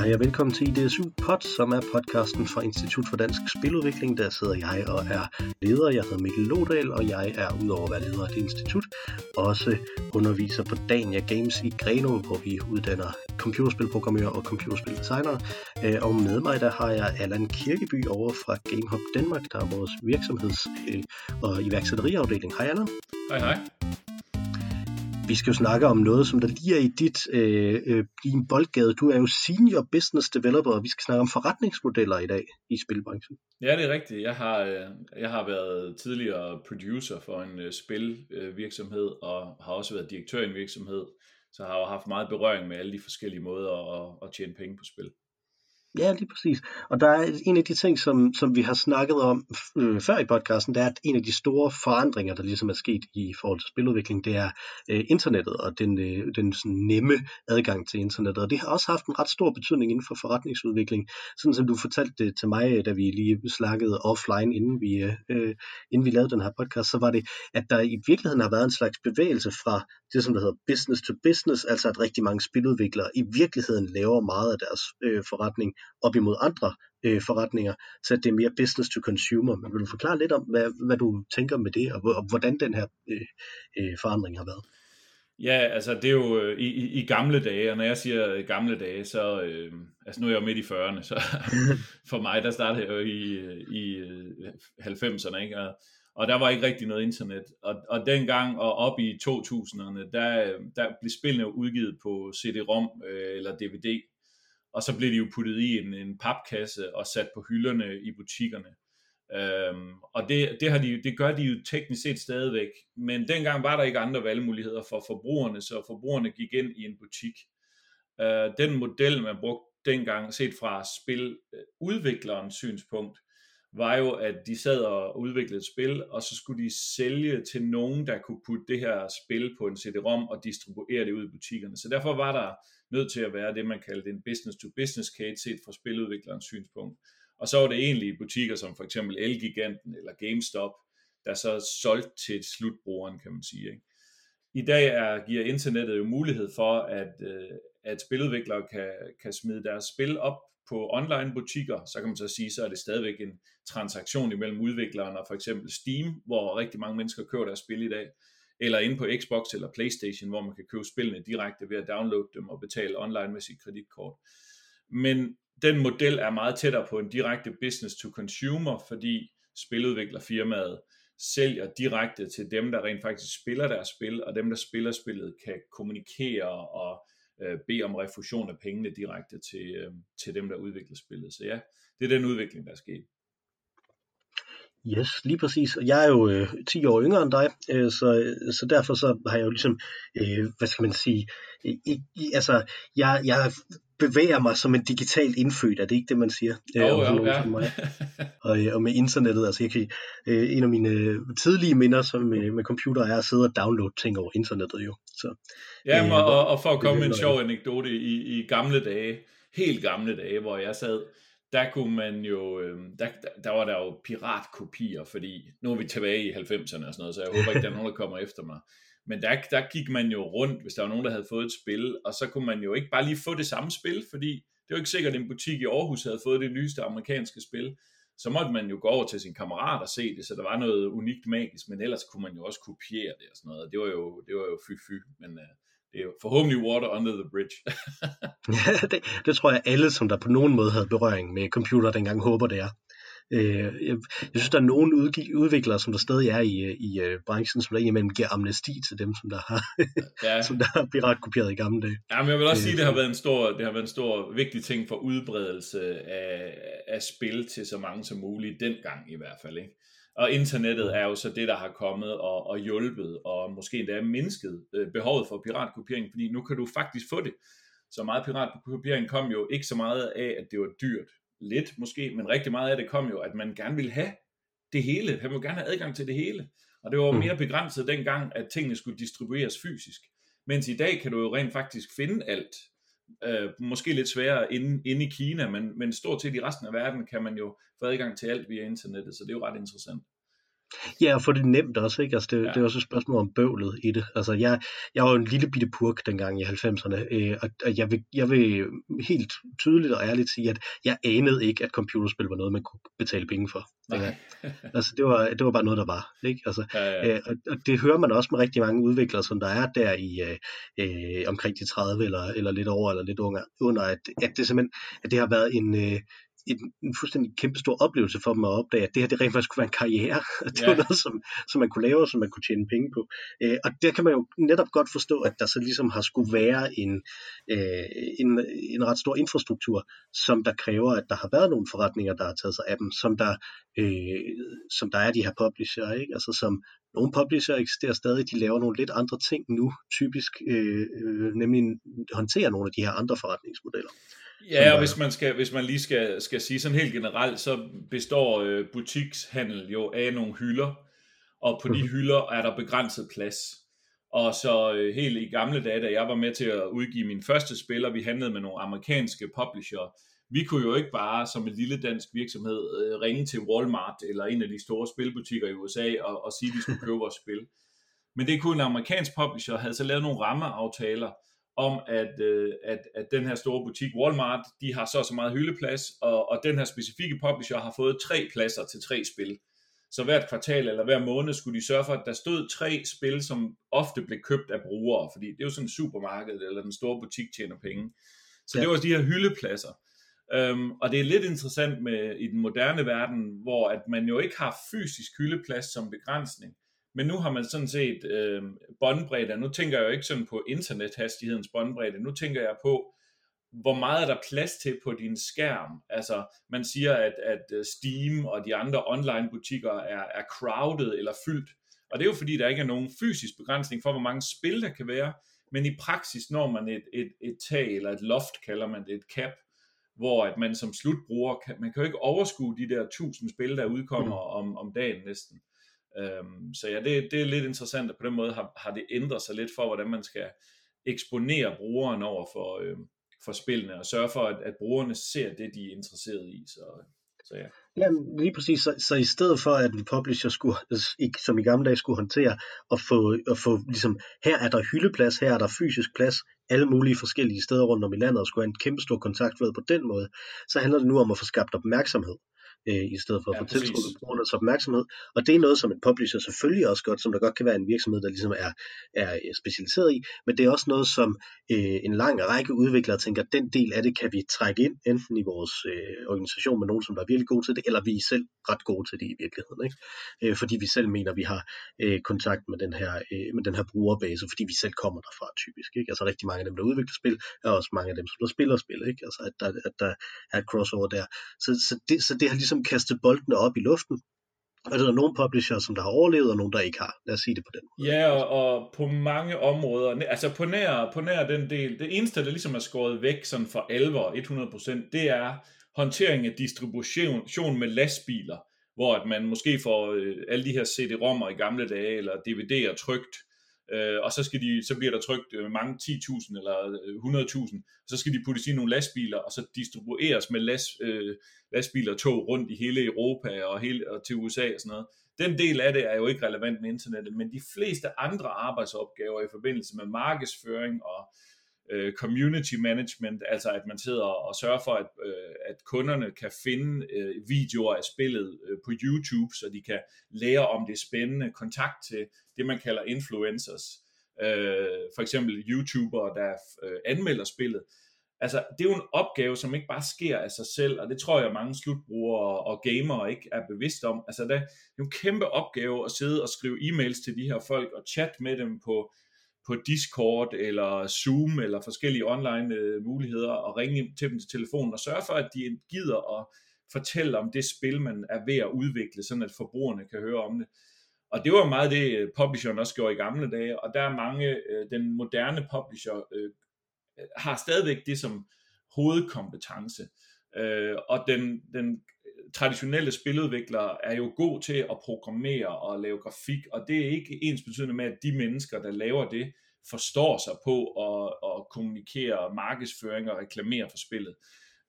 Hej og velkommen til IDSU Pod, som er podcasten fra Institut for Dansk Spiludvikling. Der sidder jeg og er leder. Jeg hedder Mikkel Lodal, og jeg er udover at være leder af det institut, også underviser på Dania Games i Greno, hvor vi uddanner computerspilprogrammører og computerspildesignere. Øh, og med mig der har jeg Allan Kirkeby over fra GameHub Danmark, der er vores virksomheds- øh, og iværksætteriafdeling. Hej Allan. Hej hej vi skal jo snakke om noget, som der lige er i dit øh, øh, din boldgade. Du er jo senior business developer, og vi skal snakke om forretningsmodeller i dag i spilbranchen. Ja, det er rigtigt. Jeg har, øh, jeg har været tidligere producer for en øh, spilvirksomhed, og har også været direktør i en virksomhed, så har jeg haft meget berøring med alle de forskellige måder at, at tjene penge på spil. Ja, lige præcis. Og der er en af de ting, som, som vi har snakket om øh, før i podcasten, det er, at en af de store forandringer, der ligesom er sket i forhold til spiludvikling, det er øh, internettet og den, øh, den sådan nemme adgang til internettet. Og det har også haft en ret stor betydning inden for forretningsudvikling. Sådan som du fortalte det til mig, da vi lige snakkede offline, inden vi, øh, inden vi lavede den her podcast, så var det, at der i virkeligheden har været en slags bevægelse fra det, som der hedder business to business, altså at rigtig mange spiludviklere i virkeligheden laver meget af deres øh, forretning op imod andre øh, forretninger, så det er mere business to consumer. Men vil du forklare lidt om, hvad, hvad du tænker med det, og, og hvordan den her øh, øh, forandring har været? Ja, altså det er jo øh, i, i, i gamle dage, og når jeg siger gamle dage, så, øh, altså nu er jeg jo midt i 40'erne, så for mig, der startede jeg jo i, i 90'erne, øh, ikke? Og, og der var ikke rigtig noget internet. Og, og dengang og op i 2000'erne, der, der blev spillene udgivet på CD-ROM øh, eller DVD, og så blev de jo puttet i en, en papkasse og sat på hylderne i butikkerne. Øhm, og det, det, har de, det gør de jo teknisk set stadigvæk, men dengang var der ikke andre valgmuligheder for forbrugerne, så forbrugerne gik ind i en butik. Øh, den model, man brugte dengang, set fra spiludviklerens synspunkt, var jo, at de sad og udviklede et spil, og så skulle de sælge til nogen, der kunne putte det her spil på en CD-ROM og distribuere det ud i butikkerne. Så derfor var der nødt til at være det, man kaldte en business-to-business case set fra spiludviklerens synspunkt. Og så var det egentlig butikker som for eksempel Elgiganten eller GameStop, der så solgte til slutbrugeren, kan man sige. Ikke? I dag er, giver internettet jo mulighed for, at, øh, at spiludviklere kan, kan smide deres spil op på online butikker, så kan man så sige, så er det stadigvæk en transaktion imellem udvikleren og for eksempel Steam, hvor rigtig mange mennesker køber deres spil i dag eller inde på Xbox eller Playstation, hvor man kan købe spillene direkte ved at downloade dem og betale online med sit kreditkort. Men den model er meget tættere på en direkte business to consumer, fordi spiludviklerfirmaet sælger direkte til dem, der rent faktisk spiller deres spil, og dem, der spiller spillet, kan kommunikere og øh, bede om refusion af pengene direkte til, øh, til dem, der udvikler spillet. Så ja, det er den udvikling, der er sket. Yes, lige præcis. Jeg er jo øh, 10 år yngre end dig, øh, så, så derfor så har jeg jo ligesom, øh, hvad skal man sige, i, i, altså, jeg, jeg bevæger mig som en digital indfødt, er det ikke det, man siger? Øh, oh, jo, ja. mig. og, øh, og med internettet, altså jeg kan, øh, en af mine øh, tidlige minder som, med, med computer er at sidde og downloade ting over internettet jo. Så, ja, øh, og, og for at komme med en sjov anekdote, i, i gamle dage, helt gamle dage, hvor jeg sad der kunne man jo, øhm, der, der var der jo piratkopier, fordi nu er vi tilbage i 90'erne og sådan noget, så jeg håber ikke, der er nogen, der kommer efter mig. Men der, der gik man jo rundt, hvis der var nogen, der havde fået et spil, og så kunne man jo ikke bare lige få det samme spil, fordi det var ikke sikkert, at en butik i Aarhus havde fået det nyeste amerikanske spil. Så måtte man jo gå over til sin kammerat og se det, så der var noget unikt magisk, men ellers kunne man jo også kopiere det og sådan noget. Det var jo, det var jo fy-fy, men Øh, det er jo forhåbentlig water under the bridge. ja, det, det tror jeg alle, som der på nogen måde havde berøring med computer dengang, håber det er. Øh, jeg, jeg synes, der er nogle udviklere, som der stadig er i, i uh, branchen, som der indimellem giver amnesti til dem, som der har, ja. som der har piratkopieret i gamle dage. Ja, men jeg vil også sige, at det har været en stor, det har været en stor vigtig ting for udbredelse af, af spil til så mange som muligt, dengang i hvert fald. Ikke? Og internettet er jo så det, der har kommet og, og hjulpet, og måske endda mindsket øh, behovet for piratkopiering, fordi nu kan du faktisk få det. Så meget piratkopiering kom jo ikke så meget af, at det var dyrt. Lidt måske, men rigtig meget af det kom jo, at man gerne ville have det hele. Han ville gerne have adgang til det hele. Og det var mm. mere begrænset dengang, at tingene skulle distribueres fysisk. Mens i dag kan du jo rent faktisk finde alt øh, måske lidt sværere inde, inde i Kina, men, men stort set i resten af verden kan man jo få adgang til alt via internettet, så det er jo ret interessant. Ja, og få det nemt også, ikke? Altså, det, ja. det er også et spørgsmål om bøvlet i det. Altså, jeg, jeg var en lille bitte purk dengang i 90'erne, øh, og, og jeg, vil, jeg vil helt tydeligt og ærligt sige, at jeg anede ikke, at computerspil var noget, man kunne betale penge for. Nej. altså, det var, det var bare noget, der var. Ikke? Altså, ja, ja. Øh, og, og det hører man også med rigtig mange udviklere, som der er der i øh, øh omkring de 30 eller, eller lidt over, eller lidt under at, at det simpelthen at det har været en, øh, en, en fuldstændig kæmpe stor oplevelse for dem at opdage, at det her det rent faktisk kunne være en karriere. det ja. var noget, som, som man kunne lave, og som man kunne tjene penge på. Øh, og der kan man jo netop godt forstå, at der så ligesom har skulle være en, øh, en, en ret stor infrastruktur, som der kræver, at der har været nogle forretninger, der har taget sig af dem, som der, øh, som der er de her publisher, ikke? Altså som nogle publisher eksisterer stadig, de laver nogle lidt andre ting nu, typisk, øh, øh, nemlig håndterer nogle af de her andre forretningsmodeller. Ja, og hvis man, skal, hvis man lige skal, skal sige sådan helt generelt, så består øh, butikshandel jo af nogle hylder, og på de mhm. hylder er der begrænset plads. Og så øh, helt i gamle dage, da jeg var med til at udgive min første spiller, vi handlede med nogle amerikanske publisher, vi kunne jo ikke bare som en lille dansk virksomhed øh, ringe til Walmart eller en af de store spilbutikker i USA og, og sige, at de skulle købe vores spil. Men det kunne en amerikansk publisher havde så lavet nogle rammeaftaler, om, at, øh, at, at den her store butik, Walmart, de har så så meget hyldeplads, og, og den her specifikke publisher har fået tre pladser til tre spil. Så hvert kvartal eller hver måned skulle de sørge for, at der stod tre spil, som ofte blev købt af brugere, fordi det er jo sådan en supermarked, eller den store butik tjener penge. Så ja. det var de her hyldepladser. Um, og det er lidt interessant med i den moderne verden, hvor at man jo ikke har fysisk hyldeplads som begrænsning, men nu har man sådan set øh, båndbredde, nu tænker jeg jo ikke sådan på internethastighedens båndbredde, nu tænker jeg på, hvor meget er der plads til på din skærm? Altså, man siger, at, at øh, Steam og de andre online butikker er, er crowded eller fyldt. Og det er jo fordi, der ikke er nogen fysisk begrænsning for, hvor mange spil der kan være, men i praksis når man et, et, et tag, eller et loft kalder man det, et cap, hvor at man som slutbruger, kan, man kan jo ikke overskue de der tusind spil, der udkommer mm. om, om dagen næsten. Øhm, så ja, det, det er lidt interessant, at på den måde har, har det ændret sig lidt for, hvordan man skal eksponere brugeren over for, øhm, for spillene, og sørge for, at, at brugerne ser det, de er interesseret i. Så, så ja. Jamen, lige præcis. Så, så i stedet for, at en publisher skulle, som i gamle dage skulle håndtere og få, og få ligesom, her er der hyldeplads, her er der fysisk plads, alle mulige forskellige steder rundt om i landet, og skulle have en kæmpe stor kontaktflade på den måde, så handler det nu om at få skabt opmærksomhed øh, i stedet for at ja, få tiltrukket brugernes opmærksomhed. Og det er noget, som en publisher selvfølgelig også godt, som der godt kan være en virksomhed, der ligesom er, er specialiseret i, men det er også noget, som øh, en lang række udviklere tænker, den del af det kan vi trække ind, enten i vores øh, organisation med nogen, som der er virkelig gode til det, eller vi er selv ret gode til det i virkeligheden. Ikke? Øh, fordi vi selv mener, vi har øh, kontakt med den, her, øh, med den her brugerbase, fordi vi selv kommer derfra typisk. Ikke? Altså rigtig mange af dem, der udvikler spil, er også mange af dem, som der spiller spil. Ikke? Altså at der, at der er et crossover der. Så, så, det, så det har ligesom ligesom kastet boldene op i luften. Og der er nogle publisher, som der har overlevet, og nogle, der ikke har. Lad os sige det på den måde. Ja, og, og på mange områder, altså på nær, på nær den del, det eneste, der ligesom er skåret væk sådan for alvor, 100%, det er håndtering af distribution med lastbiler, hvor at man måske får øh, alle de her CD-rommer i gamle dage, eller DVD'er trygt, øh, og så, skal de, så bliver der trykt øh, mange 10.000 eller øh, 100.000, så skal de puttes i nogle lastbiler, og så distribueres med last, øh, lastbiler og tog rundt i hele Europa og, hele, og til USA og sådan noget. Den del af det er jo ikke relevant med internettet, men de fleste andre arbejdsopgaver i forbindelse med markedsføring og øh, community management, altså at man sidder og sørger for, at, øh, at kunderne kan finde øh, videoer af spillet øh, på YouTube, så de kan lære om det spændende, kontakt til det, man kalder influencers, øh, for eksempel YouTubere, der øh, anmelder spillet. Altså, det er jo en opgave, som ikke bare sker af sig selv, og det tror jeg, mange slutbrugere og gamere ikke er bevidst om. Altså, det er jo en kæmpe opgave at sidde og skrive e-mails til de her folk og chat med dem på på Discord eller Zoom eller forskellige online øh, muligheder og ringe til dem til telefonen og sørge for, at de gider at fortælle om det spil, man er ved at udvikle, sådan at forbrugerne kan høre om det. Og det var meget det, øh, publisheren også gjorde i gamle dage, og der er mange, øh, den moderne publisher øh, har stadigvæk det som hovedkompetence. Øh, og den, den traditionelle spiludviklere er jo god til at programmere og lave grafik, og det er ikke ens betydende med, at de mennesker, der laver det, forstår sig på at, at kommunikere markedsføring og reklamere for spillet.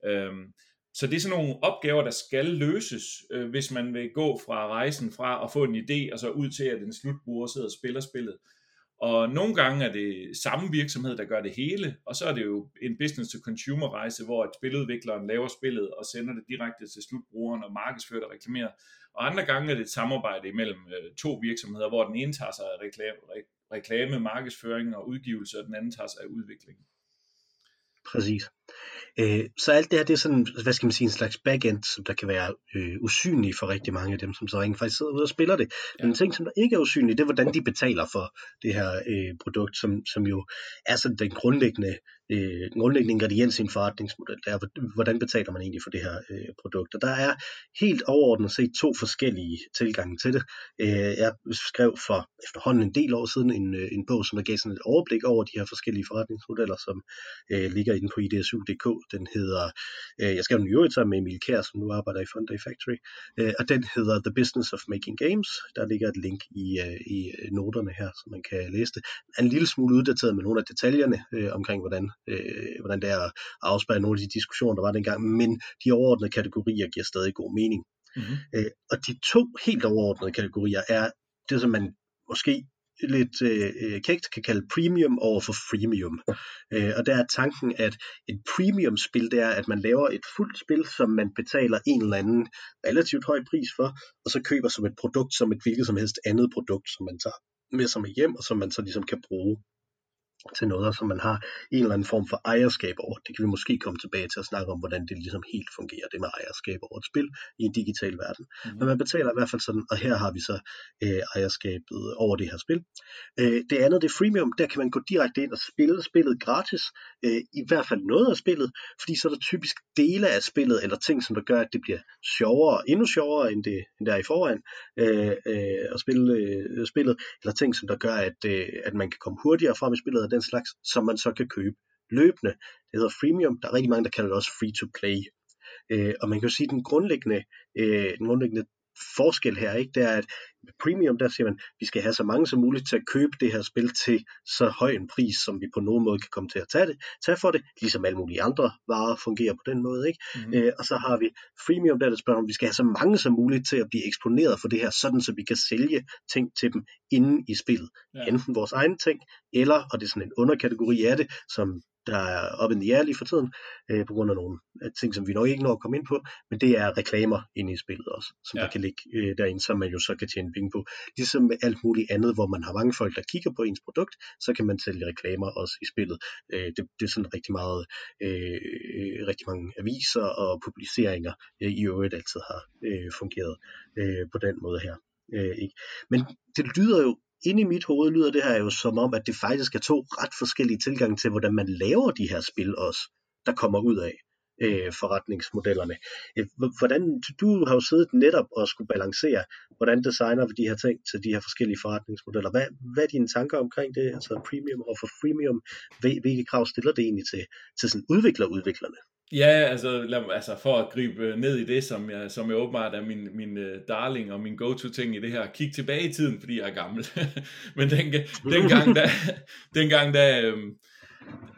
Øhm, så det er sådan nogle opgaver, der skal løses, øh, hvis man vil gå fra rejsen fra at få en idé, og så ud til, at en slutbruger sidder og spiller spillet. Og nogle gange er det samme virksomhed, der gør det hele, og så er det jo en business-to-consumer rejse, hvor at spiludvikleren laver spillet og sender det direkte til slutbrugeren og markedsfører og reklamerer. Og andre gange er det et samarbejde imellem øh, to virksomheder, hvor den ene tager sig af reklame, reklame, markedsføring og udgivelse, og den anden tager sig af udvikling. Præcis. Øh, så alt det her, det er sådan, hvad skal man sige, en slags backend, som der kan være øh, usynlig for rigtig mange af dem, som så rent faktisk sidder ude og spiller det. Men en ting, som der ikke er usynlig, det er, hvordan de betaler for det her øh, produkt, som, som jo er sådan den grundlæggende øh, grundlæggende ingrediens i en forretningsmodel, det er, hvordan betaler man egentlig for det her øh, produkt. Og der er helt overordnet set to forskellige tilgange til det. Øh, jeg skrev for efterhånden en del år siden en, øh, en bog, som der gav sådan et overblik over de her forskellige forretningsmodeller, som øh, ligger inde på idsu.dk. Den hedder, øh, jeg skrev den i øvrigt sammen med Emil Kjær, som nu arbejder i Funday Factory, øh, og den hedder The Business of Making Games. Der ligger et link i, øh, i noterne her, så man kan læse det. Er en lille smule uddateret med nogle af detaljerne øh, omkring, hvordan øh, hvordan det er at afspejle nogle af de diskussioner, der var dengang, men de overordnede kategorier giver stadig god mening. Mm-hmm. Øh, og de to helt overordnede kategorier er det, som man måske lidt øh, kægt kan kalde premium over for freemium. Øh, og der er tanken, at et premium spil, det er, at man laver et fuldt spil, som man betaler en eller anden relativt høj pris for, og så køber som et produkt, som et hvilket som helst andet produkt, som man tager med sig med hjem, og som man så ligesom kan bruge til noget, som man har en eller anden form for ejerskab over. Det kan vi måske komme tilbage til at snakke om, hvordan det ligesom helt fungerer, det med ejerskab over et spil i en digital verden. Mm-hmm. Men man betaler i hvert fald sådan, og her har vi så øh, ejerskabet over det her spil. Øh, det andet, det er freemium, der kan man gå direkte ind og spille spillet gratis, øh, i hvert fald noget af spillet, fordi så er der typisk dele af spillet, eller ting, som der gør, at det bliver sjovere, endnu sjovere, end det, end det er i forvejen, øh, øh, at spille øh, spillet, eller ting, som der gør, at, øh, at man kan komme hurtigere frem i spillet, den slags, som man så kan købe løbende. Det hedder freemium. Der er rigtig mange, der kalder det også free to play. Øh, og man kan jo sige, at den grundlæggende, øh, den grundlæggende forskel her, ikke, det er, at med premium, der siger man, at vi skal have så mange som muligt til at købe det her spil til så høj en pris, som vi på nogen måde kan komme til at tage, det, tage for det, ligesom alle mulige andre varer fungerer på den måde. Ikke? Mm-hmm. Øh, og så har vi freemium, der der spørger om, vi skal have så mange som muligt til at blive eksponeret for det her, sådan så vi kan sælge ting til dem inde i spillet. Ja. Enten vores egne ting, eller, og det er sådan en underkategori af det, som der er op i the air lige for tiden, øh, på grund af nogle ting, som vi nok ikke når at komme ind på, men det er reklamer inde i spillet også, som ja. der kan ligge øh, derinde, som man jo så kan tjene penge på. Ligesom med alt muligt andet, hvor man har mange folk, der kigger på ens produkt, så kan man sælge reklamer også i spillet. Øh, det, det er sådan rigtig meget, øh, rigtig mange aviser og publiceringer øh, i øvrigt altid har øh, fungeret øh, på den måde her. Øh, ikke? Men det lyder jo inde i mit hoved lyder det her jo som om, at det faktisk er to ret forskellige tilgange til, hvordan man laver de her spil også, der kommer ud af øh, forretningsmodellerne. Øh, hvordan, du har jo siddet netop og skulle balancere, hvordan designer vi de her ting til de her forskellige forretningsmodeller. Hvad, hvad er dine tanker omkring det, altså premium og for freemium? Hvilke krav stiller det egentlig til, til sådan udvikler-udviklerne? Ja, altså, lad, altså for at gribe øh, ned i det, som jeg, som jeg åbenbart er min, min uh, darling og min go-to-ting i det her, kig tilbage i tiden, fordi jeg er gammel. Men den, dengang, den dengang da, øhm,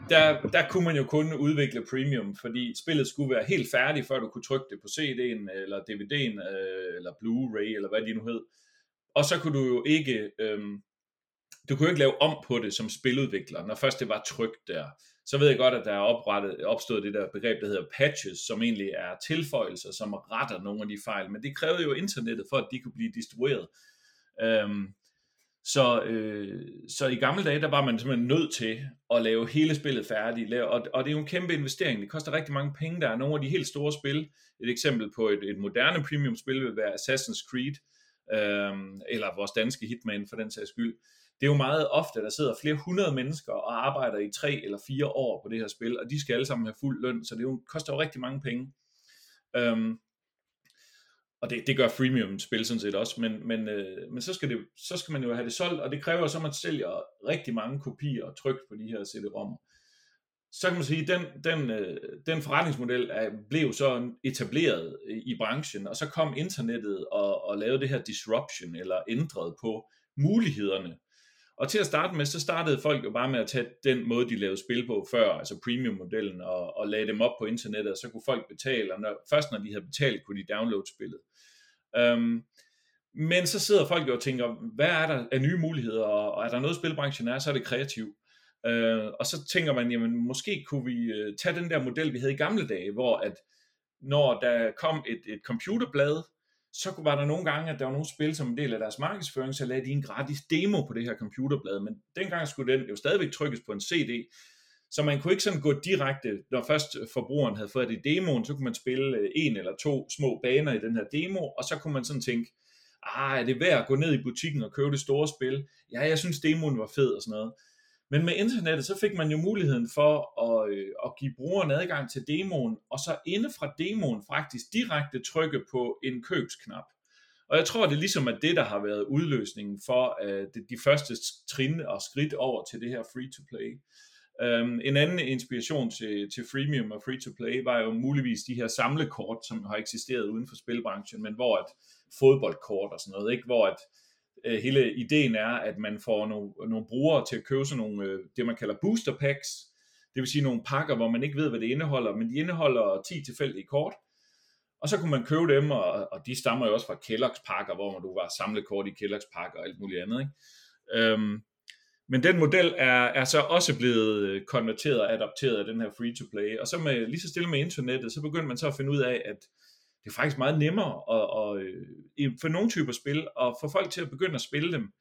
der, der kunne man jo kun udvikle premium, fordi spillet skulle være helt færdigt, før du kunne trykke det på CD'en, eller DVD'en, øh, eller Blu-ray, eller hvad de nu hed. Og så kunne du jo ikke, øhm, du kunne ikke lave om på det som spiludvikler, når først det var trykt der så ved jeg godt, at der er oprettet, opstået det der begreb, der hedder patches, som egentlig er tilføjelser, som retter nogle af de fejl. Men det krævede jo internettet for, at de kunne blive distribueret. Øhm, så, øh, så i gamle dage, der var man simpelthen nødt til at lave hele spillet færdigt, lave, og, og det er jo en kæmpe investering. Det koster rigtig mange penge. Der er nogle af de helt store spil. Et eksempel på et, et moderne premium-spil vil være Assassin's Creed, øh, eller vores danske Hitman for den sags skyld det er jo meget ofte, der sidder flere hundrede mennesker og arbejder i tre eller fire år på det her spil, og de skal alle sammen have fuld løn, så det jo, koster jo rigtig mange penge. Øhm, og det, det gør freemium-spil sådan set også, men, men, øh, men så, skal det, så skal man jo have det solgt, og det kræver så, at man sælger rigtig mange kopier og tryk på de her CD-rommer. Så kan man sige, at den, den, øh, den forretningsmodel er, blev så etableret i branchen, og så kom internettet og, og lavede det her disruption, eller ændrede på mulighederne og til at starte med, så startede folk jo bare med at tage den måde, de lavede spil på før, altså premium-modellen, og, og lagde dem op på internettet, og så kunne folk betale, og når, først når de havde betalt, kunne de downloade spillet. Um, men så sidder folk jo og tænker, hvad er der af nye muligheder, og er der noget spilbranchen er, så er det kreativ. Uh, og så tænker man, jamen måske kunne vi uh, tage den der model, vi havde i gamle dage, hvor at når der kom et, et computerblad, så var der nogle gange, at der var nogle spil som en del af deres markedsføring, så lagde de en gratis demo på det her computerblad, men dengang skulle den jo stadigvæk trykkes på en CD, så man kunne ikke sådan gå direkte, når først forbrugeren havde fået det i demoen, så kunne man spille øh, en eller to små baner i den her demo, og så kunne man sådan tænke, ah, er det værd at gå ned i butikken og købe det store spil? Ja, jeg synes demoen var fed og sådan noget. Men med internettet, så fik man jo muligheden for at, øh, at give brugeren adgang til demoen, og så inde fra demoen faktisk direkte trykke på en købsknap. Og jeg tror, det er ligesom at det, der har været udløsningen for øh, de, de første trin og skridt over til det her free-to-play. Um, en anden inspiration til, til freemium og free-to-play var jo muligvis de her samlekort, som har eksisteret uden for spilbranchen, men hvor at fodboldkort og sådan noget, ikke? hvor at øh, hele ideen er, at man får nogle, nogle brugere til at købe sådan nogle, øh, det man kalder booster packs, det vil sige nogle pakker, hvor man ikke ved, hvad det indeholder, men de indeholder 10 tilfældige kort, og så kunne man købe dem, og, og de stammer jo også fra Kellogg's pakker, hvor man du var samlet kort i Kellogg's pakker og alt muligt andet. Ikke? Øhm, men den model er, er så også blevet øh, konverteret og adopteret af den her free-to-play, og så med, lige så stille med internettet, så begyndte man så at finde ud af, at det er faktisk meget nemmere at, at, at, for nogle typer spil at få folk til at begynde at spille dem,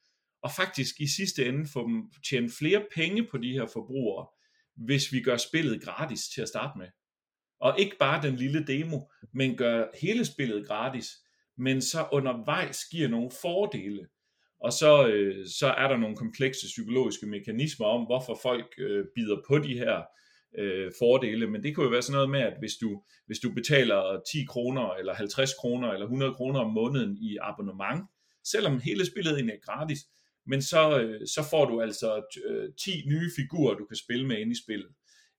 og faktisk i sidste ende få dem tjene flere penge på de her forbrugere, hvis vi gør spillet gratis til at starte med. Og ikke bare den lille demo, men gør hele spillet gratis, men så undervejs giver nogle fordele. Og så, øh, så er der nogle komplekse psykologiske mekanismer om, hvorfor folk øh, bider på de her øh, fordele, men det kunne jo være sådan noget med, at hvis du, hvis du betaler 10 kroner, eller 50 kroner, eller 100 kroner om måneden i abonnement, selvom hele spillet egentlig er gratis, men så, øh, så får du altså øh, 10 nye figurer, du kan spille med ind i spillet.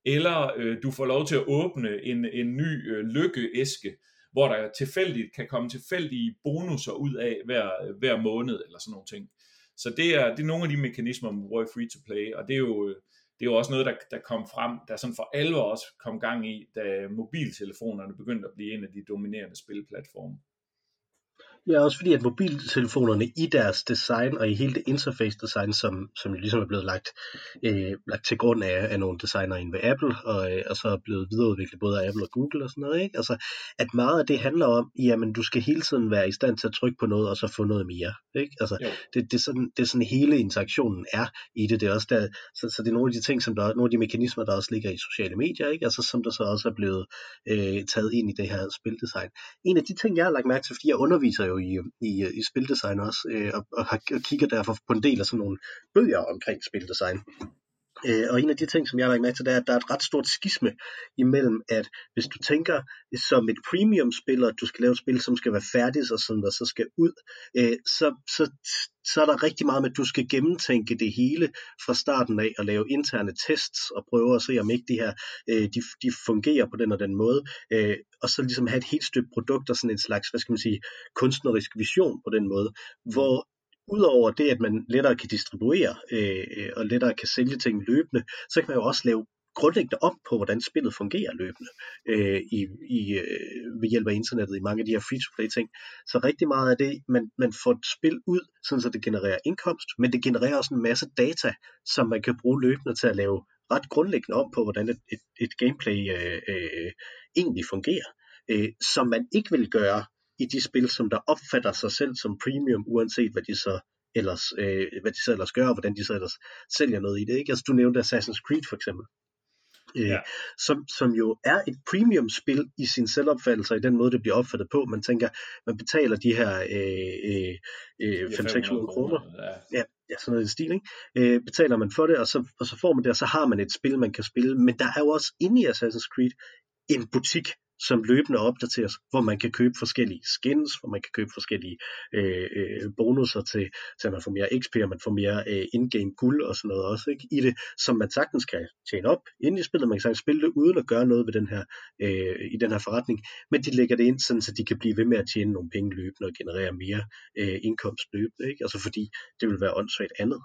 Eller øh, du får lov til at åbne en, en ny øh, lykkeæske, hvor der tilfældigt kan komme tilfældige bonusser ud af hver, øh, hver måned, eller sådan nogle ting. Så det er, det er nogle af de mekanismer, man bruger i free-to-play, og det er jo, øh, det er også noget, der, der kom frem, der sådan for alvor også kom gang i, da mobiltelefonerne begyndte at blive en af de dominerende spilplatforme. Ja, også fordi at mobiltelefonerne i deres design og i hele det interface design, som, som jo ligesom er blevet lagt, øh, lagt til grund af, af nogle designer inden ved Apple, og, øh, og så er blevet videreudviklet både af Apple og Google og sådan noget, ikke? Altså, at meget af det handler om, jamen du skal hele tiden være i stand til at trykke på noget, og så få noget mere, ikke? Altså, det, det, er sådan, det er sådan hele interaktionen er i det, det er også der, så, så det er nogle af de ting, som der, nogle af de mekanismer, der også ligger i sociale medier, ikke? Altså, som der så også er blevet øh, taget ind i det her spildesign. En af de ting, jeg har lagt mærke til, fordi jeg underviser jo jo i, i, i spildesign også, øh, og, og, har, og kigger derfor på en del af sådan nogle bøger omkring spildesign. Øh, og en af de ting, som jeg har lagt med til, det er, at der er et ret stort skisme imellem, at hvis du tænker som et premium-spiller, at du skal lave et spil, som skal være færdigt, og sådan der så skal ud, øh, så, så, så er der rigtig meget med, at du skal gennemtænke det hele fra starten af, og lave interne tests, og prøve at se, om ikke de her, øh, de, de fungerer på den og den måde, øh, og så ligesom have et helt stykke produkt, og sådan en slags, hvad skal man sige, kunstnerisk vision på den måde, hvor udover det, at man lettere kan distribuere øh, og lettere kan sælge ting løbende, så kan man jo også lave grundlæggende om på, hvordan spillet fungerer løbende øh, i, i, øh, ved hjælp af internettet i mange af de her free-to-play ting. Så rigtig meget af det, man, man får et spil ud, sådan så det genererer indkomst, men det genererer også en masse data, som man kan bruge løbende til at lave ret grundlæggende om på, hvordan et, et, et gameplay øh, øh, egentlig fungerer, øh, som man ikke vil gøre i de spil, som der opfatter sig selv som premium, uanset hvad de så ellers, øh, hvad de så ellers gør, og hvordan de så ellers sælger noget i det. Ikke? Altså, du nævnte Assassin's Creed for eksempel. Øh, ja. som, som jo er et premium spil i sin selvopfattelse, i den måde, det bliver opfattet på. Man tænker, man betaler de her øh, øh, øh 500-600 kroner. Ja. ja, ja, sådan noget i stil, ikke? Øh, betaler man for det, og så, og så får man det, og så har man et spil, man kan spille. Men der er jo også inde i Assassin's Creed en butik, som løbende opdateres, hvor man kan købe forskellige skins, hvor man kan købe forskellige øh, øh, bonusser til, til at man får mere XP, og man får mere øh, in-game guld og sådan noget også ikke? i det, som man sagtens kan tjene op ind i spillet. Man kan sagtens spille det uden at gøre noget ved den her, øh, i den her forretning, men de lægger det ind, sådan, så de kan blive ved med at tjene nogle penge løbende og generere mere øh, indkomst løbende. Ikke? Altså fordi det vil være åndssvagt andet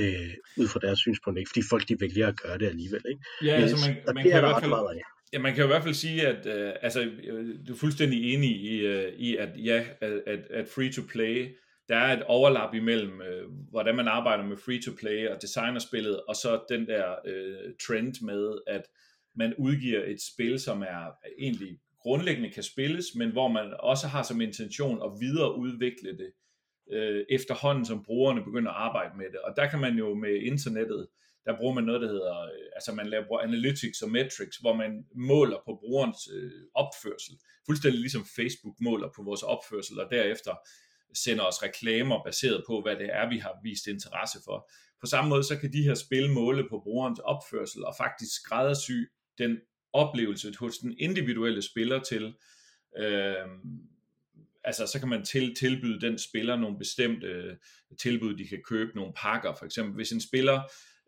øh, ud fra deres synspunkt, ikke? fordi folk de vælger at gøre det alligevel. Ikke? Ja, altså man, og man det kan i hvert fald, meget. Ja, man kan jo i hvert fald sige, at øh, altså, øh, du er fuldstændig enig i, øh, i at ja, at, at, free-to-play, der er et overlap imellem, øh, hvordan man arbejder med free-to-play og designerspillet, og så den der øh, trend med, at man udgiver et spil, som er øh, egentlig grundlæggende kan spilles, men hvor man også har som intention at videreudvikle det øh, efterhånden, som brugerne begynder at arbejde med det. Og der kan man jo med internettet, der bruger man noget, der hedder, øh, altså man laver analytics og metrics, hvor man måler på brugerens øh, opførsel. Fuldstændig ligesom Facebook måler på vores opførsel, og derefter sender os reklamer baseret på, hvad det er, vi har vist interesse for. På samme måde, så kan de her spil måle på brugerens opførsel, og faktisk skræddersy den oplevelse hos den individuelle spiller til, øh, altså så kan man til, tilbyde den spiller nogle bestemte øh, tilbud, de kan købe nogle pakker, for eksempel hvis en spiller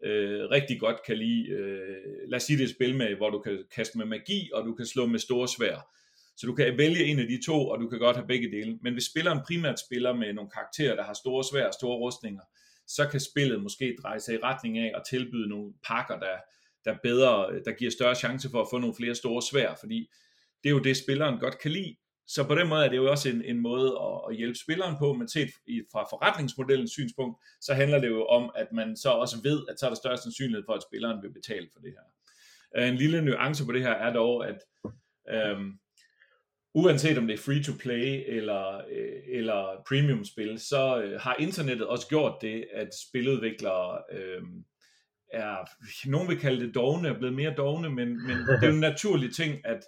øh, rigtig godt kan lide, øh, lad os sige det er et spil med, hvor du kan kaste med magi, og du kan slå med store svær, så du kan vælge en af de to, og du kan godt have begge dele, men hvis spilleren primært spiller med nogle karakterer, der har store svær og store rustninger, så kan spillet måske dreje sig i retning af at tilbyde nogle pakker, der, der bedre, der giver større chance for at få nogle flere store svær, fordi det er jo det, spilleren godt kan lide. Så på den måde er det jo også en, en måde at, at hjælpe spilleren på, men set fra forretningsmodellens synspunkt, så handler det jo om, at man så også ved, at så er der større sandsynlighed for, at spilleren vil betale for det her. Øh, en lille nuance på det her er dog, at øhm, uanset om det er free-to-play eller, øh, eller premium-spil, så øh, har internettet også gjort det, at spiludviklere øh, er, nogen vil kalde det dogne, er blevet mere dogne, men, men det er jo en naturlig ting, at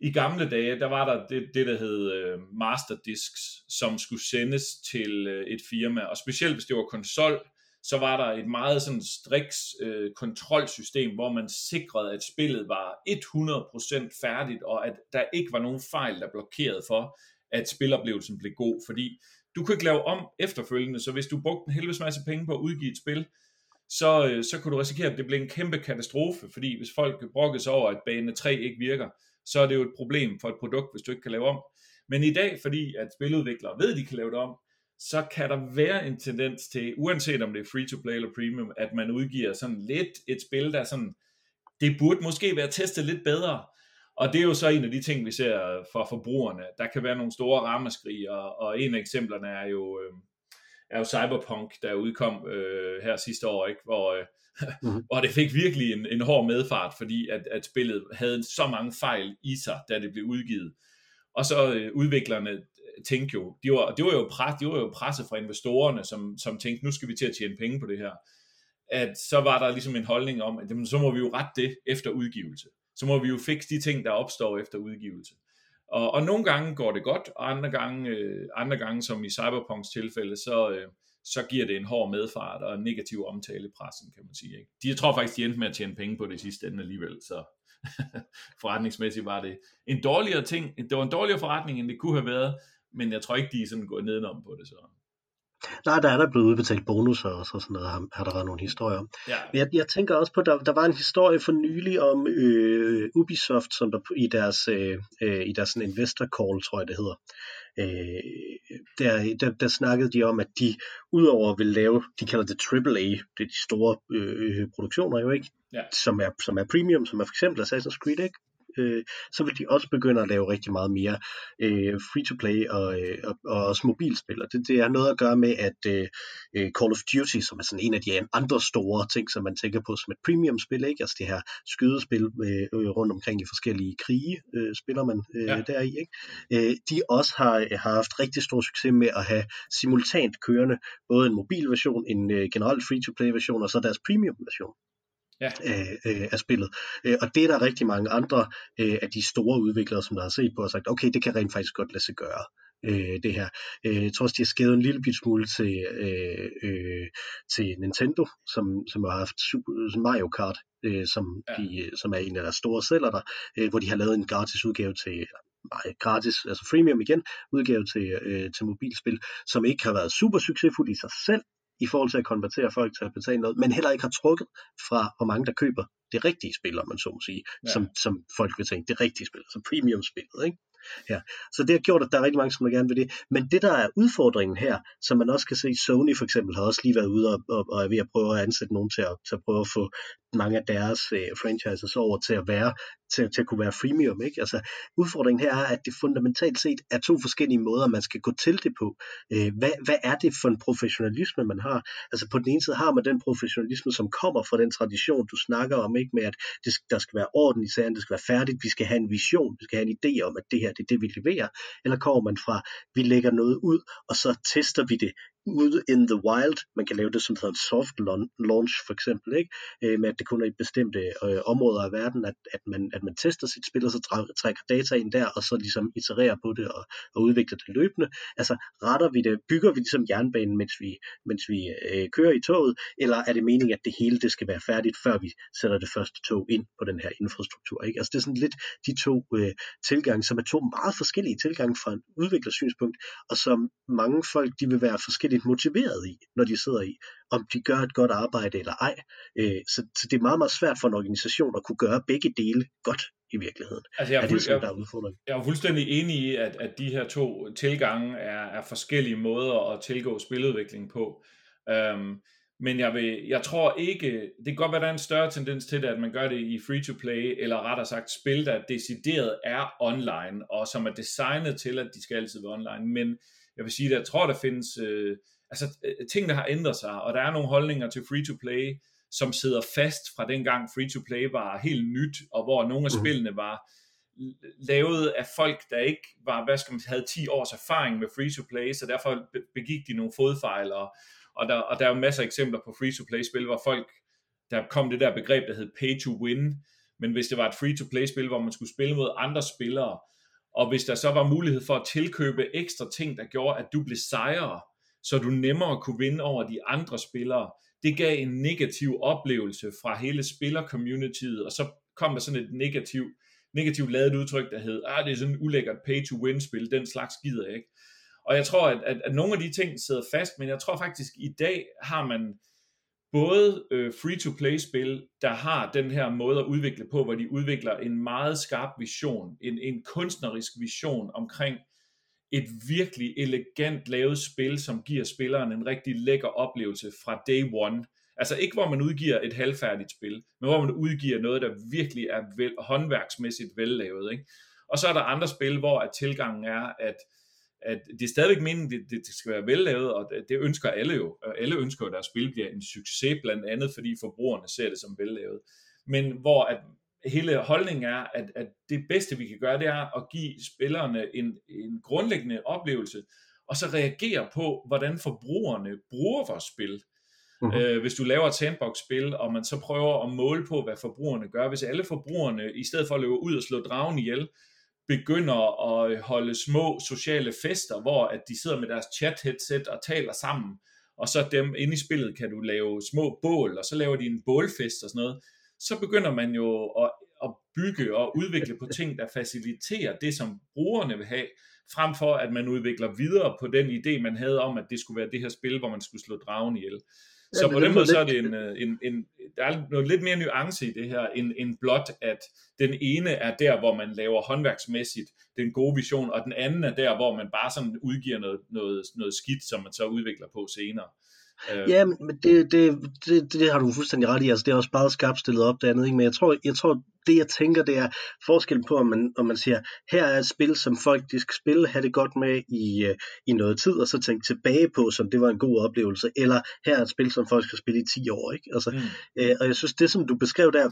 i gamle dage, der var der det, det der hed øh, masterdisks, som skulle sendes til øh, et firma, og specielt hvis det var konsol, så var der et meget sådan striks øh, kontrolsystem, hvor man sikrede, at spillet var 100% færdigt, og at der ikke var nogen fejl, der blokerede for, at spiloplevelsen blev god, fordi du kunne ikke lave om efterfølgende, så hvis du brugte en helvedes masse penge på at udgive et spil, så, øh, så kunne du risikere, at det blev en kæmpe katastrofe, fordi hvis folk brokkede sig over, at bane 3 ikke virker, så er det jo et problem for et produkt, hvis du ikke kan lave om. Men i dag, fordi at spiludviklere ved, at de kan lave det om, så kan der være en tendens til, uanset om det er free-to-play eller premium, at man udgiver sådan lidt et spil, der sådan, det burde måske være testet lidt bedre. Og det er jo så en af de ting, vi ser øh, for forbrugerne. Der kan være nogle store rammeskrig, og, og en af eksemplerne er jo, øh, er jo Cyberpunk, der udkom øh, her sidste år, ikke? Hvor, øh, mm-hmm. hvor det fik virkelig en, en hård medfart, fordi at, at spillet havde så mange fejl i sig, da det blev udgivet. Og så øh, udviklerne tænkte jo, de var, det var jo, pres, de var jo presset fra investorerne, som, som tænkte, nu skal vi til at tjene penge på det her. At så var der ligesom en holdning om, at jamen, så må vi jo rette det efter udgivelse. Så må vi jo fikse de ting, der opstår efter udgivelse. Og, og nogle gange går det godt, og andre gange, øh, andre gange som i Cyberpunks tilfælde, så, øh, så giver det en hård medfart og en negativ omtale i pressen, kan man sige. Ikke? De, jeg tror faktisk, de endte med at tjene penge på det sidste ende alligevel, så forretningsmæssigt var det en dårligere ting. Det var en dårligere forretning, end det kunne have været, men jeg tror ikke, de er sådan gået nedenom på det. Så. Nej, der er der blevet udbetalt bonusser og så sådan noget, har, har der været nogle historier om. Ja. Jeg, jeg tænker også på, der, der var en historie for nylig om øh, Ubisoft, som der i deres, øh, øh, i deres sådan investor call, tror jeg det hedder. Øh, der, der, der snakkede de om, at de udover vil lave, de kalder det AAA, det er de store øh, produktioner jo ikke, ja. som, er, som er premium, som er for eksempel Assassin's Creed, ikke? Øh, så vil de også begynde at lave rigtig meget mere øh, free-to-play og, øh, og, og også mobilspil. Og det, det har noget at gøre med, at øh, Call of Duty, som er sådan en af de andre store ting, som man tænker på som et premium-spil, ikke? altså det her skydespil øh, rundt omkring i forskellige krige, øh, spiller man øh, ja. deri, ikke? Øh, de også har, har haft rigtig stor succes med at have simultant kørende både en mobilversion, en øh, generelt free-to-play version og så deres premium-version ja. øh, øh, af spillet. Øh, og det er der rigtig mange andre øh, af de store udviklere, som der har set på og sagt, okay, det kan rent faktisk godt lade sig gøre. Øh, det her. Øh, jeg tror også, de har skævet en lille bit smule til, øh, øh, til Nintendo, som, som har haft Mario Kart, øh, som, ja. de, som er en af deres store sælger der, øh, hvor de har lavet en gratis udgave til nej, gratis, altså freemium igen, udgave til, øh, til mobilspil, som ikke har været super succesfuld i sig selv, i forhold til at konvertere folk til at betale noget, men heller ikke har trukket fra, hvor mange der køber det rigtige spil, om man så må sige, ja. som, som folk vil tænke, det rigtige spil, altså premium-spillet, ikke? Ja. Så det har gjort, at der er rigtig mange, som der gerne vil det. Men det, der er udfordringen her, som man også kan se, Sony for eksempel har også lige været ude og, og, og er ved at prøve at ansætte nogen til at, til at prøve at få mange af deres øh, franchises over til at være til, til at kunne være freemium. Ikke? Altså, udfordringen her er, at det fundamentalt set er to forskellige måder, man skal gå til det på. Øh, hvad, hvad er det for en professionalisme, man har? Altså på den ene side har man den professionalisme, som kommer fra den tradition, du snakker om, ikke med at det, der skal være orden i sagen, det skal være færdigt, vi skal have en vision, vi skal have en idé om, at det her det er det, vi leverer. Eller kommer man fra, vi lægger noget ud, og så tester vi det ude in the wild. Man kan lave det som hedder en soft launch for eksempel, ikke? Øh, med at det kun er i bestemte øh, områder af verden, at, at, man, at man tester sit spil, og så trækker data ind der, og så ligesom itererer på det og, og udvikler det løbende. Altså retter vi det, bygger vi ligesom jernbanen, mens vi, mens vi øh, kører i toget, eller er det meningen, at det hele det skal være færdigt, før vi sætter det første tog ind på den her infrastruktur? Ikke? Altså det er sådan lidt de to øh, tilgange, som er to meget forskellige tilgange fra en udviklersynspunkt, og som mange folk de vil være forskellige forskelligt motiveret i, når de sidder i, om de gør et godt arbejde eller ej. Øh, så, så det er meget, meget svært for en organisation at kunne gøre begge dele godt i virkeligheden. Altså jeg, er, det, jeg, der er jeg er fuldstændig enig i, at, at de her to tilgange er, er forskellige måder at tilgå spiludvikling på. Um, men jeg, vil, jeg tror ikke, det kan godt være, der er en større tendens til det, at man gør det i free-to-play, eller rettere sagt spil, der decideret er online, og som er designet til, at de skal altid være online. Men jeg vil sige, at jeg tror, der findes øh, altså, øh, ting, der har ændret sig, og der er nogle holdninger til free-to-play, som sidder fast fra dengang free-to-play var helt nyt, og hvor nogle af mhm. spillene var lavet af folk, der ikke var, hvad skal man havde 10 års erfaring med free-to-play, så derfor begik de nogle fodfejl, og, og, der, og der er jo masser af eksempler på free-to-play-spil, hvor folk, der kom det der begreb, der hed pay-to-win, men hvis det var et free-to-play-spil, hvor man skulle spille mod andre spillere, og hvis der så var mulighed for at tilkøbe ekstra ting, der gjorde, at du blev sejere, så du nemmere kunne vinde over de andre spillere, det gav en negativ oplevelse fra hele spiller-communityet, og så kom der sådan et negativ, negativt lavet udtryk, der hed, ah, det er sådan en ulækkert pay-to-win-spil, den slags gider jeg ikke. Og jeg tror, at, at, at nogle af de ting sidder fast, men jeg tror faktisk, i dag har man både øh, free-to-play-spil, der har den her måde at udvikle på, hvor de udvikler en meget skarp vision, en, en kunstnerisk vision omkring et virkelig elegant lavet spil, som giver spilleren en rigtig lækker oplevelse fra day one. Altså ikke hvor man udgiver et halvfærdigt spil, men hvor man udgiver noget, der virkelig er vel, håndværksmæssigt vellavet. Ikke? Og så er der andre spil, hvor at tilgangen er, at at det er stadigvæk meningen, det, det skal være vellavet, og det, det ønsker alle jo. Alle ønsker jo, at deres spil bliver en succes, blandt andet fordi forbrugerne ser det som vellavet. Men hvor at hele holdningen er, at, at det bedste vi kan gøre, det er at give spillerne en, en grundlæggende oplevelse, og så reagere på, hvordan forbrugerne bruger vores spil. Øh, hvis du laver et sandbox-spil, og man så prøver at måle på, hvad forbrugerne gør, hvis alle forbrugerne, i stedet for at løbe ud og slå dragen ihjel, begynder at øh, holde små sociale fester, hvor at de sidder med deres chat-headset og taler sammen, og så dem inde i spillet kan du lave små bål, og så laver de en bålfest og sådan noget, så begynder man jo at, at bygge og udvikle på ting, der faciliterer det, som brugerne vil have, frem for at man udvikler videre på den idé, man havde om, at det skulle være det her spil, hvor man skulle slå dragen ihjel. Så ja, på den måde så er det en, øh, en, en, der er noget lidt mere nuance i det her, end, end blot, at den ene er der, hvor man laver håndværksmæssigt den gode vision, og den anden er der, hvor man bare sådan udgiver noget, noget, noget skidt, som man så udvikler på senere. Øh. Ja, men det, det, det, det har du fuldstændig ret i. Altså, det er også bare skarpt stillet op det andet. Ikke? Men jeg tror, jeg tror, det jeg tænker, det er forskel på, om man, om man siger, her er et spil, som folk de skal spille, have det godt med i, uh, i noget tid, og så tænke tilbage på, som det var en god oplevelse. Eller her er et spil, som folk skal spille i 10 år. Ikke? Altså, mm. uh, og jeg synes, det som du beskrev der,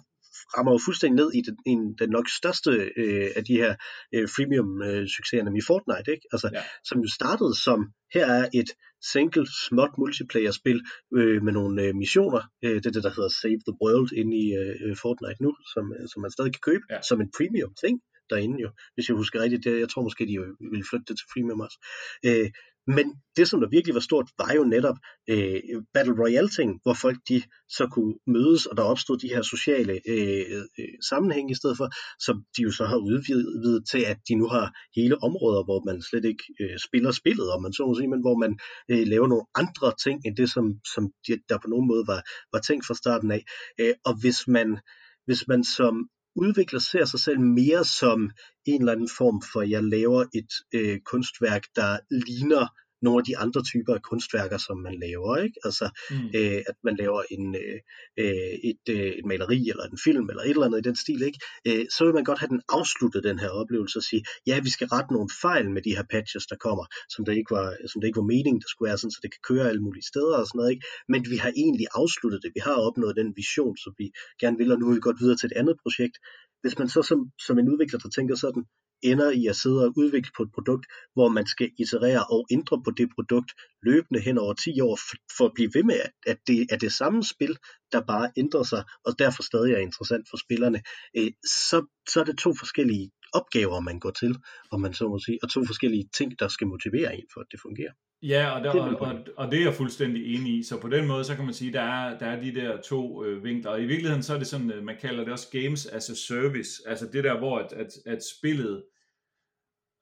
rammer jo fuldstændig ned i den, i den nok største øh, af de her øh, freemium-succeser, nemlig Fortnite, ikke? Altså, ja. som jo startede som, her er et single, småt multiplayer-spil øh, med nogle øh, missioner. Øh, det er det, der hedder Save the World inde i øh, Fortnite nu, som, øh, som man stadig kan købe, ja. som en premium ting derinde jo, hvis jeg husker rigtigt. Det, jeg tror måske, de vil flytte det til freemium også. Øh, men det, som der virkelig var stort, var jo netop øh, Battle Royale-ting, hvor folk de så kunne mødes, og der opstod de her sociale øh, øh, sammenhænge i stedet for, som de jo så har udvidet til, at de nu har hele områder, hvor man slet ikke øh, spiller spillet, om man så må sige, men hvor man øh, laver nogle andre ting, end det, som, som de, der på nogen måde var, var tænkt fra starten af. Øh, og hvis man, hvis man som udvikler ser sig selv mere som en eller anden form for, at jeg laver et øh, kunstværk, der ligner nogle af de andre typer af kunstværker, som man laver. Ikke? Altså, mm. øh, at man laver en, øh, øh, et, øh, et maleri eller en film eller et eller andet i den stil. Ikke? Øh, så vil man godt have den afsluttet, den her oplevelse, og sige, ja, vi skal rette nogle fejl med de her patches, der kommer, som det ikke var, som det ikke var meningen, der skulle være, sådan, så det kan køre alle mulige steder og sådan noget. Ikke? Men vi har egentlig afsluttet det. Vi har opnået den vision, som vi gerne vil, og nu vil vi godt videre til et andet projekt. Hvis man så som, som en udvikler, der tænker sådan, ender i at sidde og udvikle på et produkt, hvor man skal iterere og ændre på det produkt løbende hen over 10 år, for at blive ved med, at det er det samme spil, der bare ændrer sig, og derfor stadig er interessant for spillerne, øh, så, så er det to forskellige opgaver, man går til, om man så må sige, og to forskellige ting, der skal motivere en for, at det fungerer. Ja, og, der, det og, og, og det er jeg fuldstændig enig i. Så på den måde, så kan man sige, der er, der er de der to øh, vinkler. Og i virkeligheden, så er det sådan, øh, man kalder det også games as a service. Altså det der, hvor at, at, at spillet...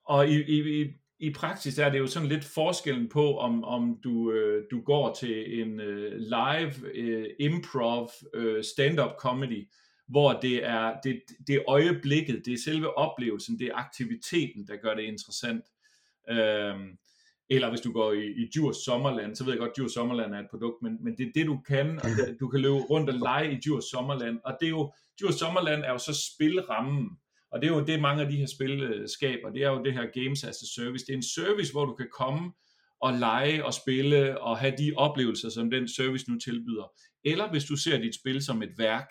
Og i, i, i, i praksis er det jo sådan lidt forskellen på, om, om du, øh, du går til en øh, live øh, improv øh, stand-up comedy, hvor det er, det, det er øjeblikket, det er selve oplevelsen, det er aktiviteten, der gør det interessant. Øh, eller hvis du går i, i Djurs Sommerland, så ved jeg godt, at Djurs Sommerland er et produkt, men, men det er det, du kan, og det, du kan løbe rundt og lege i Djurs Sommerland, og det er jo, Djurs Sommerland er jo så spilrammen, og det er jo det, mange af de her spil skaber, det er jo det her Games as a Service, det er en service, hvor du kan komme og lege og spille og have de oplevelser, som den service nu tilbyder. Eller hvis du ser dit spil som et værk,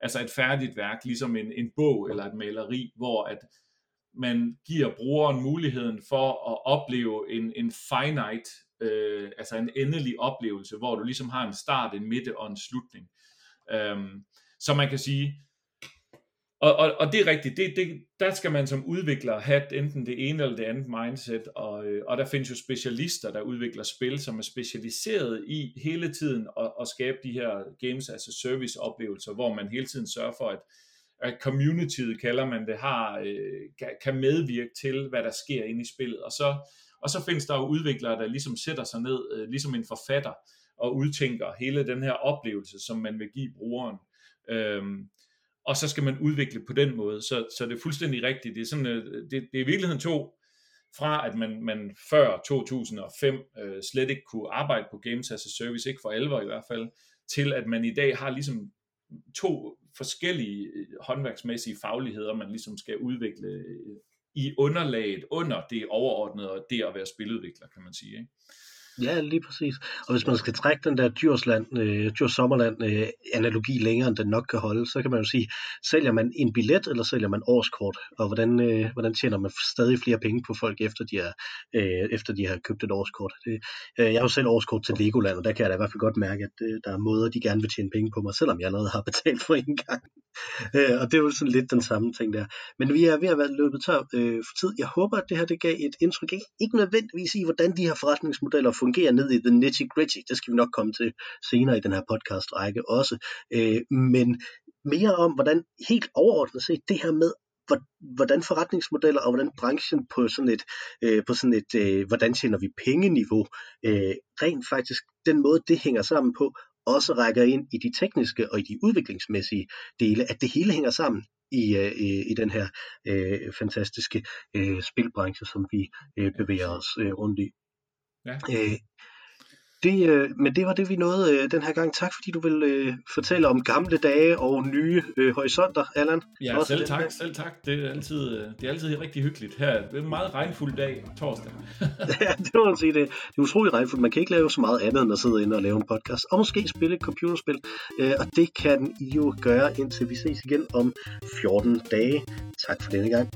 altså et færdigt værk, ligesom en, en bog eller et maleri, hvor at man giver brugeren muligheden for at opleve en, en finite, øh, altså en endelig oplevelse, hvor du ligesom har en start, en midte og en slutning. Øhm, så man kan sige, og, og, og det er rigtigt, det, det, der skal man som udvikler have enten det ene eller det andet mindset, og, øh, og der findes jo specialister, der udvikler spil, som er specialiseret i hele tiden at, at skabe de her games as a service oplevelser, hvor man hele tiden sørger for, at at communityet, kalder man det, har, øh, kan medvirke til, hvad der sker inde i spillet. Og så, og så findes der jo udviklere, der ligesom sætter sig ned, øh, ligesom en forfatter, og udtænker hele den her oplevelse, som man vil give brugeren. Øhm, og så skal man udvikle på den måde. Så, så det er fuldstændig rigtigt. Det er, sådan, øh, det, det er i virkeligheden to, fra at man, man før 2005 øh, slet ikke kunne arbejde på Games as a Service, ikke for alvor i hvert fald, til at man i dag har ligesom to forskellige øh, håndværksmæssige fagligheder, man ligesom skal udvikle øh, i underlaget under det overordnede, og det at være spiludvikler, kan man sige. Ikke? Ja, lige præcis. Og hvis man skal trække den der Djursland, øh, Djurs Sommerland øh, analogi længere, end den nok kan holde, så kan man jo sige, sælger man en billet, eller sælger man årskort? Og hvordan, øh, hvordan tjener man stadig flere penge på folk, efter de, er, øh, efter de har købt et årskort? Det, øh, jeg har jo selv årskort til Legoland, og der kan jeg da i hvert fald godt mærke, at øh, der er måder, de gerne vil tjene penge på mig, selvom jeg allerede har betalt for en gang. øh, og det er jo sådan lidt den samme ting der. Men vi er ved at være løbet tør øh, for tid. Jeg håber, at det her det gav et indtryk, ikke nødvendigvis i, hvordan de her forretningsmodeller fungerer ned i the nitty gritty. Det skal vi nok komme til senere i den her podcast række også. Øh, men mere om, hvordan helt overordnet set det her med, hvordan forretningsmodeller og hvordan branchen på sådan et, øh, på sådan et øh, hvordan tjener vi penge-niveau, øh, rent faktisk den måde, det hænger sammen på, også rækker ind i de tekniske og i de udviklingsmæssige dele, at det hele hænger sammen i, øh, i den her øh, fantastiske øh, spilbranche, som vi øh, bevæger os øh, rundt i. Ja. Øh, det, øh, men det var det, vi nåede øh, den her gang. Tak, fordi du vil øh, fortælle om gamle dage og nye øh, horisonter, Allan. Ja, Også selv tak, dag. selv tak. Det er, altid, øh, det er altid rigtig hyggeligt her. Det er en meget regnfuld dag torsdag. ja, det må man sige. Det, det er utrolig regnfuldt. Man kan ikke lave så meget andet, end at sidde inde og lave en podcast. Og måske spille et computerspil. Øh, og det kan I jo gøre, indtil vi ses igen om 14 dage. Tak for denne gang.